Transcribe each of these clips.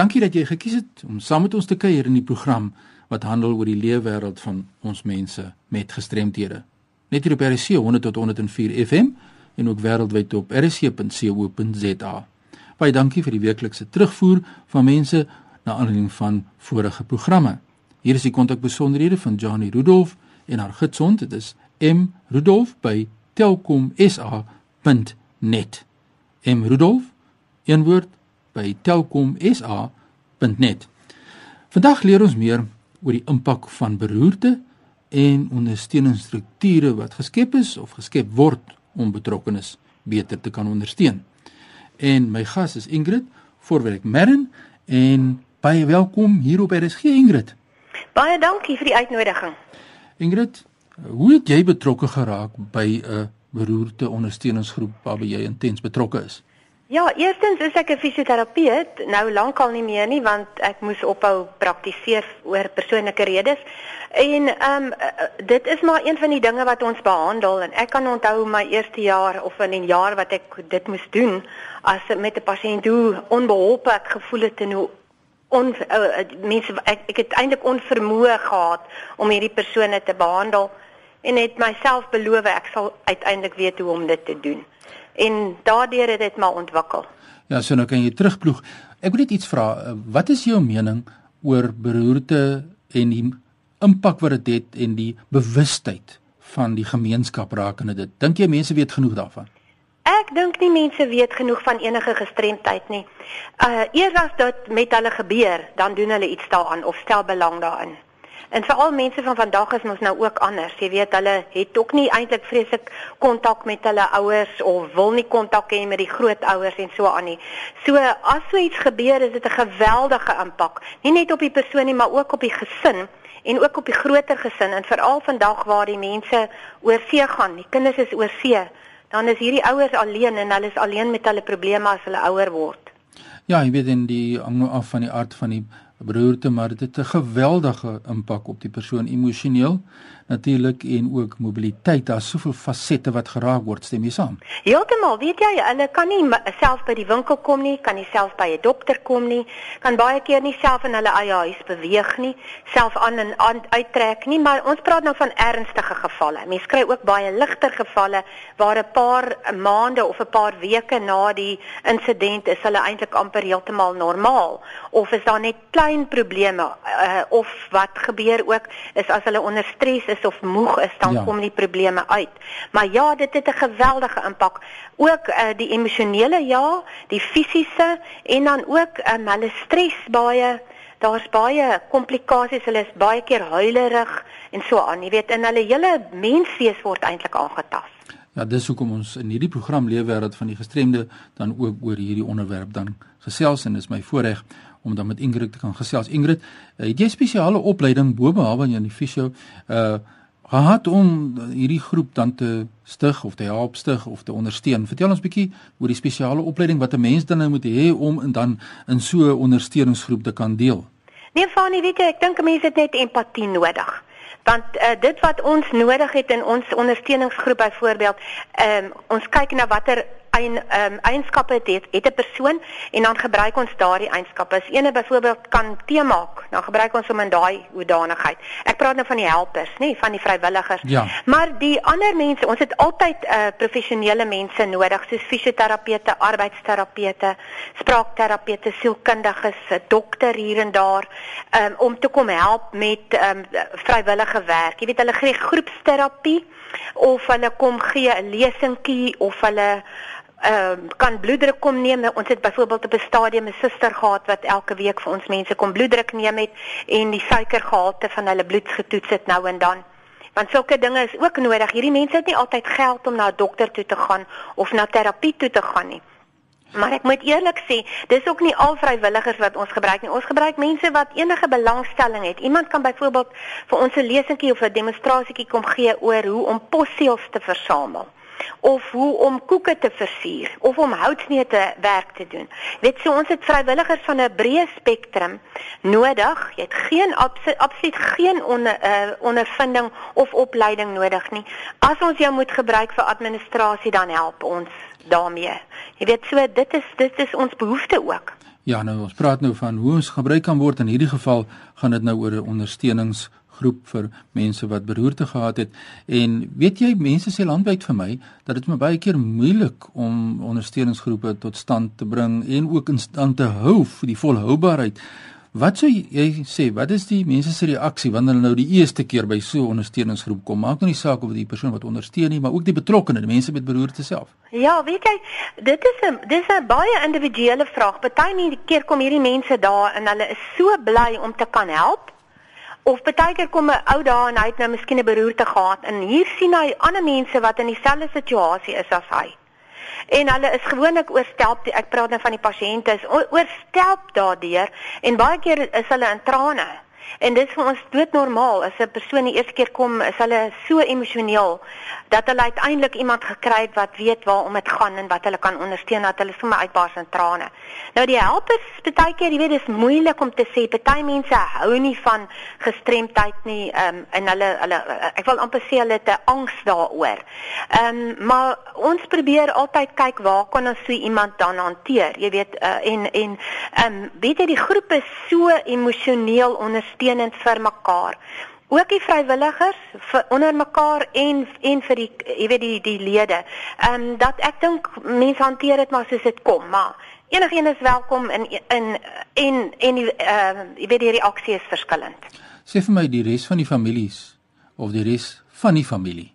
Dankie dat jy gekies het om saam met ons te kuier in die program wat handel oor die leefwêreld van ons mense met gestremthede. Net hier op RC 100 tot 104 FM en ook wêreldwyd op rc.co.za. Baie dankie vir die weeklikse terugvoer van mense na aanleiding van vorige programme. Hier is die kontakbesonderhede van Johnny Rudolph en haar gidsond. Dit is M Rudolph by telkomsa.net. M Rudolph een woord by telkomsa.net. Vandag leer ons meer oor die impak van beroerte en ondersteuningsstrukture wat geskep is of geskep word om betrokkenes beter te kan ondersteun. En my gas is Ingrid Voorwerk Merren en baie welkom hier op RSG Ingrid. Baie dankie vir die uitnodiging. Ingrid, hoe het jy betrokke geraak by 'n beroerte ondersteuningsgroep waarby jy intens betrokke is? Ja, eerstens is ek 'n fisioterapeut, nou lankal nie meer nie want ek moes ophou praktiseer oor persoonlike redes. En ehm um, dit is maar een van die dinge wat ons behandel. En ek kan onthou my eerste jaar of in 'n jaar wat ek dit moes doen as met 'n pasiënt hoe onbeholpe ek gevoel het en hoe on uh, mense ek, ek het eintlik onvermoë gehad om hierdie persone te behandel. En het myself beloof ek sal uiteindelik weet hoe om dit te doen en daardeur het dit maar ontwikkel. Ja, so nou kan jy terugploeg. Ek wil net iets vra. Eh, wat is jou mening oor beroerte en die impak wat dit het en die bewustheid van die gemeenskap rakende dit? Dink jy mense weet genoeg daarvan? Ek dink nie mense weet genoeg van enige gestremdheid nie. Uh eers as dit met hulle gebeur, dan doen hulle iets daaraan of stel belang daarin. En veral mense van vandag is mos nou ook anders. Jy weet hulle het ook nie eintlik vreeslik kontak met hulle ouers of wil nie kontak hê met die grootouers en so aan nie. So as so iets gebeur, is dit 'n geweldige impak. Nie net op die persoon nie, maar ook op die gesin en ook op die groter gesin en veral vandag waar die mense oor see gaan. Die kinders is oor see. Dan is hierdie ouers alleen en hulle is alleen met hulle probleme as hulle ouer word. Ja, jy weet in die af van die aard van die beroerte, maar dit het 'n geweldige impak op die persoon emosioneel natuurlik en ook mobiliteit. Daar's soveel fasette wat geraak word, stem jy saam? Heeltemal. Weet jy, hulle kan nie self by die winkel kom nie, kan nie self by 'n dokter kom nie, kan baie keer nie self in hulle eie huis beweeg nie, self aan en aan uittrek nie, maar ons praat nou van ernstige gevalle. Mense kry ook baie ligter gevalle waar 'n paar maande of 'n paar weke na die insident is hulle eintlik amper heeltemal normaal of is daar net klein probleme uh, of wat gebeur ook is as hulle onder stres is is of moeg is, dan ja. kom die probleme uit. Maar ja, dit het 'n geweldige impak. Ook uh, die emosionele ja, die fisiese en dan ook um, hulle stres baie. Daar's baie komplikasies. Hulle is baie keer huilerig en so aan. Jy weet, in hulle hele menswees word eintlik aangetast. Ja, dis hoekom ons in hierdie program Leefwêreld van die gestremde dan ook oor hierdie onderwerp dan gesels en dis my voorreg om dan met Ingrid te kan gesels. Ingrid, uh, het jy spesiale opleiding bo behalwe in die fisio uh gehad om hierdie groep dan te stig of te help stig of te ondersteun? Vertel ons bietjie oor die spesiale opleiding wat 'n mens dan nou moet hê om en dan in so 'n ondersteuningsgroep te kan deel. Nee, Fanie, weet jy, ek dink 'n mens het net empatie nodig want uh, dit wat ons nodig het in ons ondersteuningsgroep byvoorbeeld ehm um, ons kyk na watter ein um, eienskappe het het 'n persoon en dan gebruik ons daardie eienskappe. As ene byvoorbeeld kan tee maak, dan gebruik ons hom in daai hoedanigheid. Ek praat nou van die helpers, nê, van die vrywilligers. Ja. Maar die ander mense, ons het altyd uh, professionele mense nodig, soos fisioterapeute, arbeidsterapeute, spraakterapeute, sielkundiges, 'n dokter hier en daar, um, om te kom help met um, vrywillige werk. Jy weet hulle gee groepsterapie of hulle kom gee 'n lesingkie of hulle ehm uh, kan bloeddruk kom neem. Ons het byvoorbeeld op 'n stadium 'n suster gehad wat elke week vir ons mense kom bloeddruk neem het en die suikergehalte van hulle bloed getoets het nou en dan. Want sulke dinge is ook nodig. Hierdie mense het nie altyd geld om na 'n dokter toe te gaan of na terapie toe te gaan nie. Maar ek moet eerlik sê, dis ook nie al vrywilligers wat ons gebruik nie. Ons gebruik mense wat enige belangstelling het. Iemand kan byvoorbeeld vir ons 'n lesingkie of 'n demonstrasietjie kom gee oor hoe om posseels te versamel of hoe om koeke te versier of om houtsnee te werk te doen. Weet so ons het vrywilligers van 'n breë spektrum nodig. Jy het geen absoluut geen onder, uh, ondervinding of opleiding nodig nie. As ons jou moet gebruik vir administrasie dan help ons daarmee. Jy weet so dit is dit is ons behoefte ook. Ja, nou ons praat nou van hoe ons gebruik kan word in hierdie geval gaan dit nou oor 'n ondersteuningsgroep vir mense wat beroerte gehad het en weet jy mense sê landwyd vir my dat dit my baie keer moeilik om ondersteuningsgroepe tot stand te bring en ook in stand te hou vir die volhoubaarheid Wat sou jy sê, wat is die mense se reaksie wanneer hulle nou die eerste keer by so 'n ondersteuningsgroep kom? Maak nou nie saak of dit die persoon wat ondersteun nie, maar ook die betrokkenes, die mense met beroerte self. Ja, weet jy, dit is 'n dis 'n baie individuele vraag. Party keer kom hierdie mense daar en hulle is so bly om te kan help. Of baie keer kom 'n ou daar en hy het nou miskien 'n beroerte gehad en hier sien hy ander mense wat in dieselfde situasie is as hy. En hulle is gewoonlik oorstelp ek praat nou van die pasiënte is oorstelp daardeur en baie keer is hulle in trane En dit is vir ons doodnormaal as 'n persoon die eerste keer kom, is hulle so emosioneel dat hulle uiteindelik iemand gekry het wat weet waarom dit gaan en wat hulle kan ondersteun dat hulle sommer uitbars in trane. Nou die helpers, baie keer, jy weet, dis moeilik om te sê. Party mense hou nie van gestremdheid nie, ehm um, en hulle hulle ek wil amper sê hulle het 'n angs daaroor. Ehm um, maar ons probeer altyd kyk waar kan ons so iemand dan hanteer. Jy weet, uh, en en ehm um, weet jy die groep is so emosioneel ondersteun ondersteunend vir mekaar. Ook die vrywilligers vir onder mekaar en en vir die jy weet die die lede. Ehm um, dat ek dink mense hanteer dit maar soos dit kom, maar enigiemand is welkom in in en en die ehm uh, jy weet die reaksie is verskillend. Sê vir my die res van die families of die res van die familie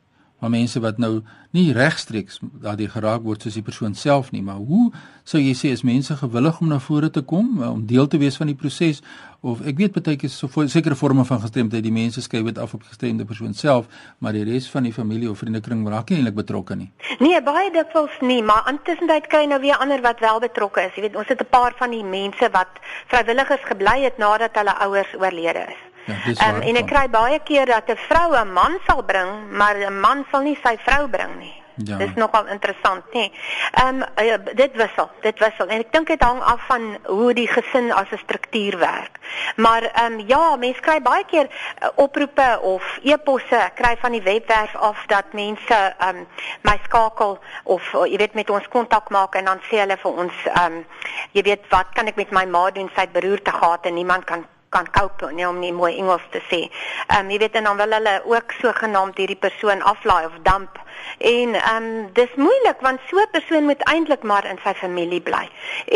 maar mense wat nou nie regstreeks daardie geraak word soos die persoon self nie, maar hoe sou jy sê is mense gewillig om na vore te kom eh, om deel te wees van die proses of ek weet baie keer so sekere forme van gestremdheid die mense skryf dit af op die gestremde persoon self, maar die res van die familie of vriendekring raak nie eintlik betrokke nie. Nee, baie dikwels nie, maar intussen tyd kry nou weer ander wat wel betrokke is. Jy weet, ons het 'n paar van die mense wat vrywilligers gebly het nadat hulle ouers oorlede is. Ja, um, en ek kry baie keer dat 'n vrou 'n man sal bring, maar 'n man sal nie sy vrou bring nie. Ja. Dis nogal interessant, nê. Ehm um, dit wissel, dit wissel. En ek dink dit hang af van hoe die gesin as 'n struktuur werk. Maar ehm um, ja, mense kry baie keer uh, oproepe of e-posse kry van die webwerf af dat mense ehm um, my skakel of uh, jy weet met ons kontak maak en dan sê hulle vir ons ehm um, jy weet wat kan ek met my ma doen sy het beroerte gehad en niemand kan kan cope nie om nie mooi Engels te sê. Ehm um, jy weet en dan wil hulle ook sogenaamd hierdie persoon aflaai of dump. En ehm um, dis moeilik want so 'n persoon moet eintlik maar in sy familie bly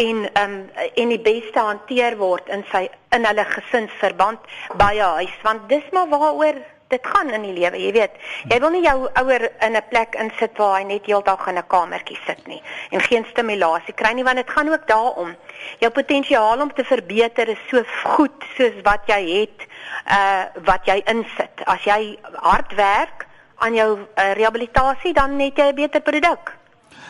en ehm um, en die beste hanteer word in sy in hulle gesinsverband by 'n huis want dis maar waaroor dit gaan in die lewe, jy weet. Jy wil nie jou ouer in 'n plek insit waar hy net heeldag in 'n kamertjie sit nie en geen stimulasie kry nie want dit gaan ook daaroor. Jou potensiaal om te verbeter is so goed soos wat jy het, uh wat jy insit. As jy hard werk aan jou uh, rehabilitasie dan het jy 'n beter produk.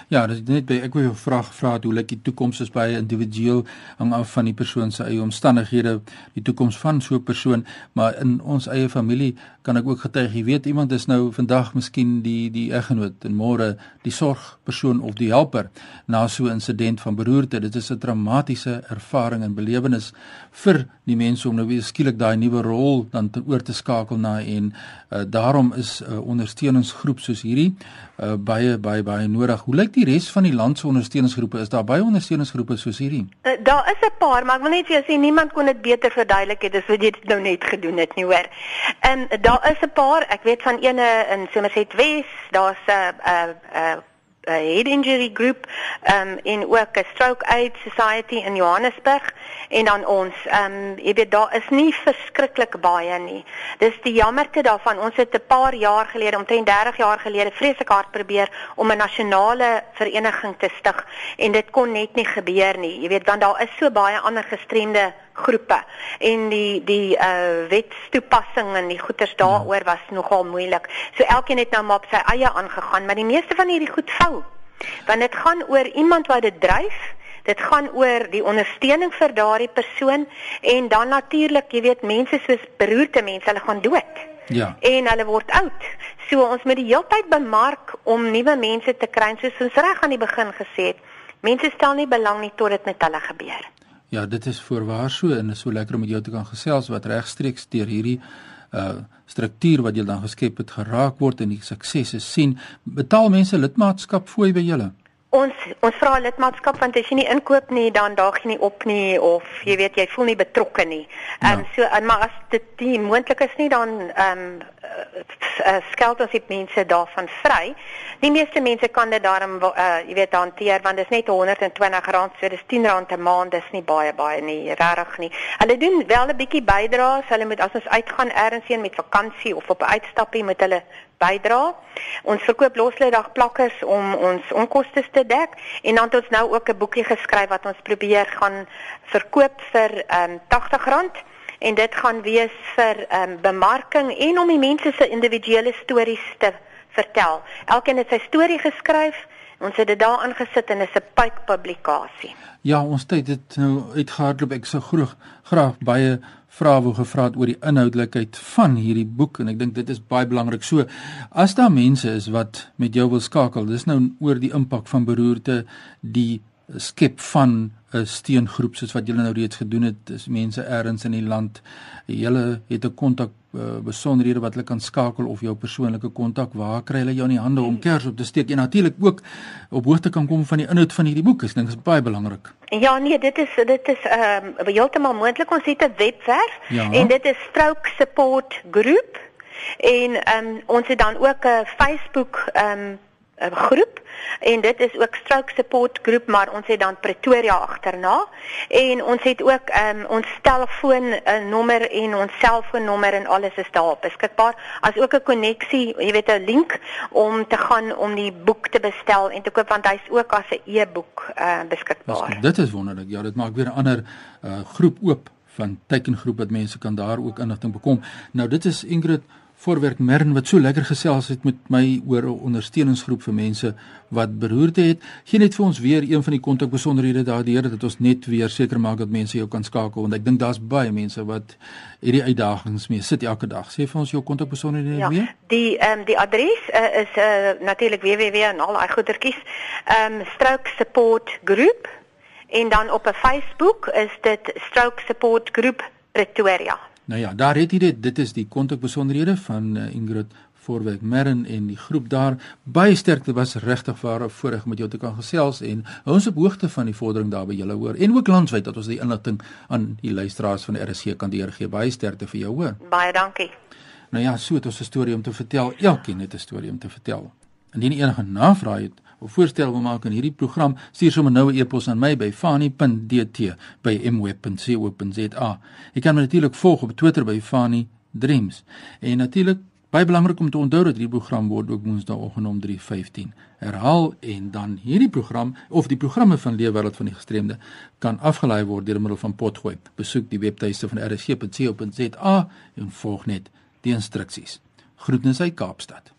Ja, dis net by ek wil jou vra gevra het hoe lyk die toekoms is baie individueel hang af van die persoon se eie omstandighede, die toekoms van so 'n persoon, maar in ons eie familie kan ek ook getuig, jy weet iemand is nou vandag miskien die die eggenoot en môre die sorgpersoon of die helper na so 'n insident van beroerte. Dit is 'n dramatiese ervaring en belewenis vir die mense om nou weer skielik daai nuwe rol dan te oor te skakel na en uh, daarom is 'n uh, ondersteuningsgroep soos hierdie uh, baie baie baie nodig. Hoe lyk die res van die land se ondersteuningsgroepe? Is daar baie ondersteuningsgroepe soos hierdie? Uh, daar is 'n paar, maar ek wil net vir jou sê niemand kon dit beter verduidelik het as wat jy nou net gedoen het nie, hoor. En uh, daar is 'n paar, ek weet van eene in Somerset West, daar's 'n uh, 'n uh, uh, head injury group um en ook 'n stroke aid society in Johannesburg en dan ons um jy weet daar is nie verskriklik baie nie. Dis die jammerte daarvan. Ons het 'n paar jaar gelede, omtrent 30 jaar gelede vreeslik hard probeer om 'n nasionale vereniging te stig en dit kon net nie gebeur nie. Jy weet want daar is so baie ander gestremde groepe en die die uh wetstoepassing en die goeters daaroor was nogal moeilik. So elkeen het nou maar op sy eie aangegaan, maar die meeste van hierdie goed vou. Want dit gaan oor iemand wat dit dryf. Dit gaan oor die ondersteuning vir daardie persoon en dan natuurlik, jy weet, mense soos beroerte mense, hulle gaan dood. Ja. En hulle word oud. So ons moet die heeltyd bemark om nuwe mense te kry, soos ons reg aan die begin gesê het. Mense stel nie belang nie tot dit met hulle gebeur. Ja, dit is voorwaar so en is so lekker om met jou te kan gesels wat regstreeks deur hierdie uh struktuur wat jy dan geskep het geraak word en die suksesse sien. Betaal mense lidmaatskap fooi by julle? Ons ons vra lidmaatskap want as jy nie inkoop nie dan daag jy nie op nie of jy weet jy voel nie betrokke nie. Ehm um, so en maar as dit nie moontlik is nie dan ehm um, uh, skeld ons die mense daarvan vry. Die meeste mense kan dit daarom uh, jy weet hanteer want dit is net R120 so dis R10 'n maand dis nie baie baie nie regtig nie. Hulle doen wel 'n bietjie bydraes. Hulle moet as ons uitgaan ergens heen met vakansie of op 'n uitstappie moet hulle bydra. Ons verkoop loslydag plakkers om ons onkoste te dek en dan het ons nou ook 'n boekie geskryf wat ons probeer gaan verkoop vir um, ehm, R80 en dit gaan wees vir um, bemarking en om die mense se individuele stories te vertel. Elkeen het sy storie geskryf. Ons het dit daar aangesit en is 'n pype publikasie. Ja, ons tyd het nou uitgehardloop. Ek sou graag graag baie vrae wou gevra het oor die inhoudelikheid van hierdie boek en ek dink dit is baie belangrik. So as daar mense is wat met jou wil skakel, dis nou oor die impak van beroerte, die skep van 'n steengroep soos wat julle nou reeds gedoen het, dis mense elders in die land. Julle het 'n kontak uh, besonderhede wat hulle kan skakel of jou persoonlike kontak, waar kry hulle jou in die hande om kers op te steek en natuurlik ook op hoogte kan kom van die inhoud van hierdie boek. Ek dink dit is baie belangrik. Ja nee, dit is dit is ehm um, heeltemal moontlik ons het 'n webwerf ja. en dit is Stroke Support Group en ehm um, ons het dan ook 'n Facebook ehm um, 'n groep en dit is ook Stroke Support Groep maar ons het dan Pretoria agterna en ons het ook um, ons telefoon uh, nommer en ons selfoonnommer en alles is daar beskikbaar as ook 'n koneksie jy weet 'n link om te gaan om die boek te bestel en te koop want hy's ook as 'n e-boek uh, beskikbaar. Dit is wonderlik. Ja, dit maak weer 'n ander uh, groep oop van tekengroep wat mense kan daar ook inligting bekom. Nou dit is Ingrid voorwerk Mern wat so lekker gesels het met my oor 'n ondersteuningsgroep vir mense wat beroerte het. Geen net vir ons weer een van die kontak besonderhede daardeur dat ons net weer seker maak dat mense jou kan skakel want ek dink daar's baie mense wat hierdie uitdagings mee sit elke dag. Sê vir ons jou kontak besonderhede ja, weer. Die ehm um, die adres uh, is uh, natuurlik www en al daai goedertjies. Ehm um, Stroke Support Group en dan op 'n Facebook is dit Stroke Support Group Pretoria. Nou ja, daar het jy dit. Dit is die kontakbesonderhede van uh, Ingrid Voorwerk Merren en die groep daar. Baie sterkte was regtig vir voorreg met jou te kan gesels en ons op hoogte van die vordering daar by julle hoor en ook landwyd dat ons die inligting aan die luisteraars van RSC kan deurgee. Baie sterkte vir jou hoor. Baie dankie. Nou ja, so het ons 'n storie om te vertel. Elkeen het 'n storie om te vertel. Indien enige navrae het of voorstel wil maak in hierdie program, stuur sommer nou 'n e-pos aan my by fani.dt@mweb.co.za. Jy kan my natuurlik volg op Twitter by fani dreams. En natuurlik baie belangrik om te onthou dat hierdie program word ook woensdaeoggend om 3:15 herhaal en dan hierdie program of die programme van Leefwêreld van die Gestremde kan afgelaai word deur middel van potgooi. Besoek die webtuiste van rsc.co.za en volg net die instruksies. Groetnisse uit Kaapstad.